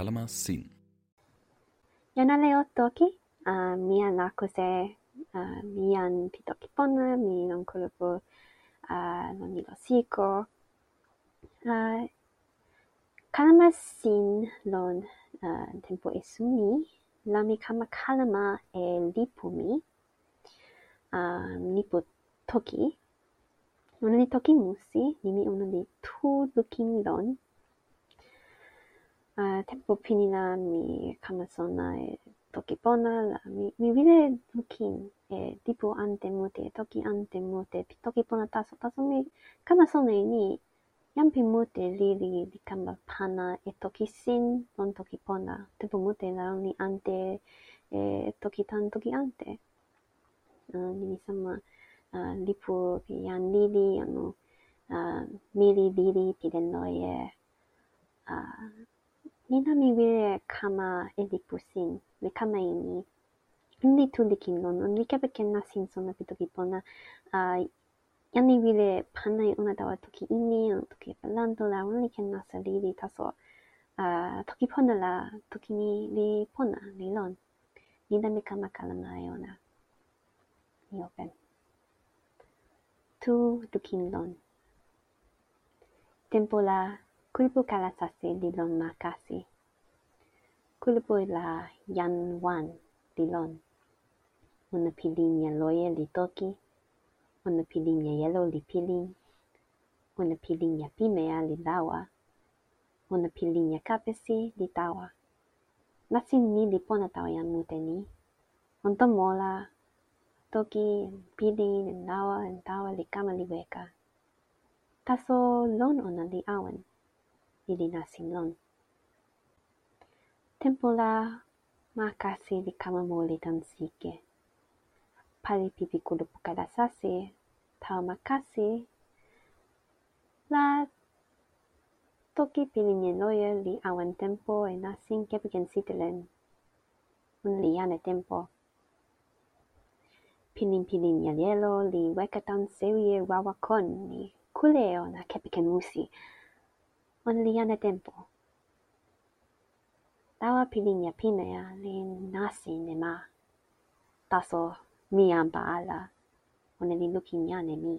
kalama sin. Yana ale o toki, uh, mian akuse, uh, mian pitoki pona, mi non kolobu uh, non ilo siko. Uh, kalama sin lon uh, tempo esumi, la mi kama kalama e lipumi, uh, lipu toki, Uno ni toki musi, nimi uno ni tu lukin lon, 태포피니나 미카마소나의 토끼보나 미비레 도킨 디포 안테모테 토끼 안테모테 토끼보나 따서 따서 미 카마소네니 얌피모테 리리 리캄바 파나 에 토끼신 넌 토끼보나 태포모테 나로니 안테 에 토끼탄 토끼 안테 미니사마 리포 얀 리리 아노 미리 리리 비덴노예 아 mi na mi wile kama elipusini ni kama ini nne tulikinnon Ni kepeken nasin sona pitokipona yani wile panai una dawa toki ini toki palantola onlikena salili taso tokipona la toki ni li pona li lon ni na mi kama kala na e ona. ni open tu tukinnon tempo la kulpu kalasasi di lon makasi. la yan wan dilon. lon. ona pilin jan ya li toki, Una pilin jan ya li pilin, Una pilin jan ya li lawa, Una pilin kapesi li tawa. nasin ni li pona tawa yang mute ni. Unto mola. toki Piling, pilin lawa tawa li kama li weka. taso lon ona li awen ili nasin lon. Tempo la makasi li kama moli tan sike. Pali pipi kudu pukada sasi, tau makasi la toki pili nye loye li awan tempo e nasin kepiken sitelen. Un li ane tempo. Pilin pilin yalielo li wekatan sewie wawakon ni kuleo na kepiken musi on lian tempo. tawa pilin pimea li nasi ne ma. Taso mi ampa ala, one li lukin jan mi.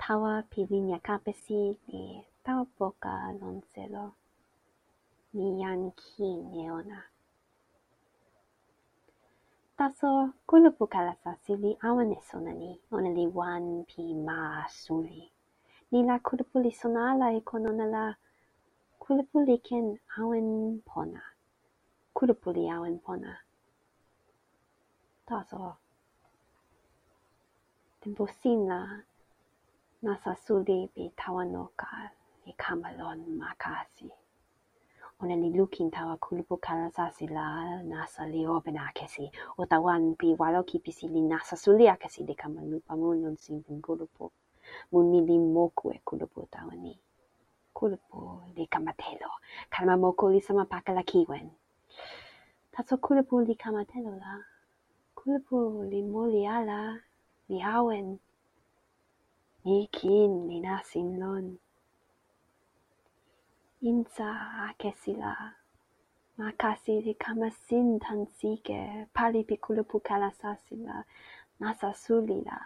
Tawa pilin kapesi li tawa poka lon selo. Mi yan kin ne ona. Taso kulupu kalasa sili awan e sona ni, one li wan pi ma suli ni la kulupuli sona e kon ona la kulupuli ken awen pona. kulupuli awen pona. taso Tempo sin la nasa suli pi tawa noka e kamalon makasi. ona li lukin tawa kulupu kalasasi la nasa li open akesi o tawan pi walo kipisi li nasa suli akesi de kamalupa mun non sin kulupu munilimoku e kulupu tawa ni. kulupu li kama telo, kalama moku li sama pakala kiwen. taso kulupu li kama telo la, kulupu li moli ala, li awen. ni kin li nasin lon. insa akesi la, ma kasi li kama sin tan sike, pali pi kulupu kala sasi la, nasa suli la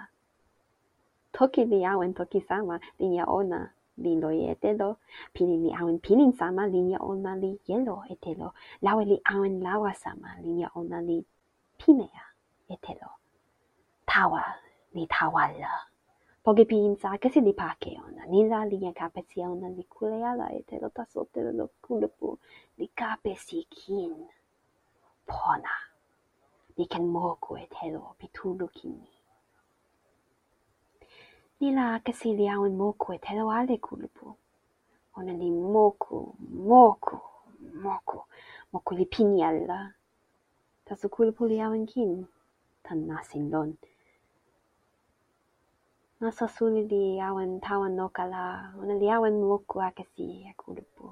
toki li awen toki sama linja ona li loje e telo, pilin li awen pilin sama linja ona li yelo e telo, lawe li awen lawa sama linja ona li pimea e telo. Tawa li tawa la. Poge pi insa che li pake ona, ni la linja cape ona li kule ala e telo taso telo lo kulupu, li kapesi kin. Pona. Li ken moku e telo pi tulu kini. Bila akasili awen moku e telo ale kulupu. Ona li moku, moku, moku, moku li pini alla. Taso kulupu li awen kin, tan nasin lon. Nasa suli li awen tawan noka la, ona li awen moku akasi e kulupu.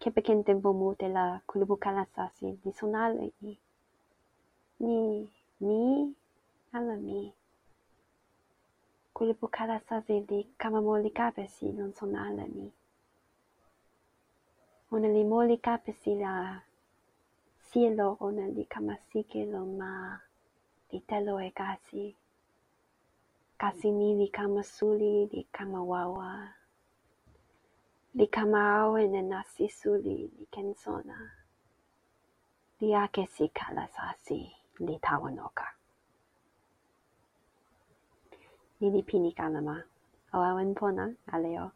Kepe ken tempo mute la kulupu kalasasi, li sonale ni. Ni, ni, ala mi. Kule po kala sazi li kama mo li kape si non son ala mi. ona li moli kapesi la cielo ona li kama sike lo ma li telo e kasi kasi ni li kama suli li kama wawa li kama awe ne nasi suli li ken sona. Li ake si kala sasi li 미리 비니까 아 마. 어와 웬포나 알레 요.